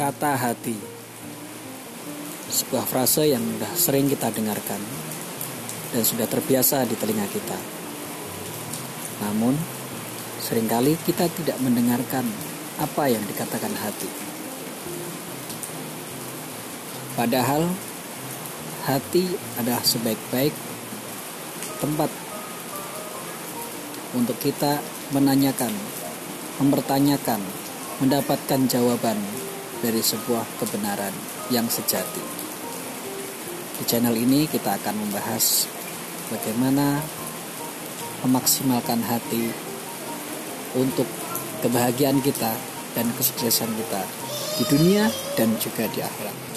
Kata hati. Sebuah frase yang sudah sering kita dengarkan Dan sudah terbiasa di telinga kita. Namun Seringkali kita tidak mendengarkan apa yang dikatakan hati. Padahal Hati adalah sebaik-baik tempat untuk kita menanyakan, mempertanyakan, mendapatkan jawaban dari sebuah kebenaran yang sejati. Di channel ini kita akan membahas bagaimana memaksimalkan hati untuk kebahagiaan kita dan kesuksesan kita di dunia dan juga di akhirat.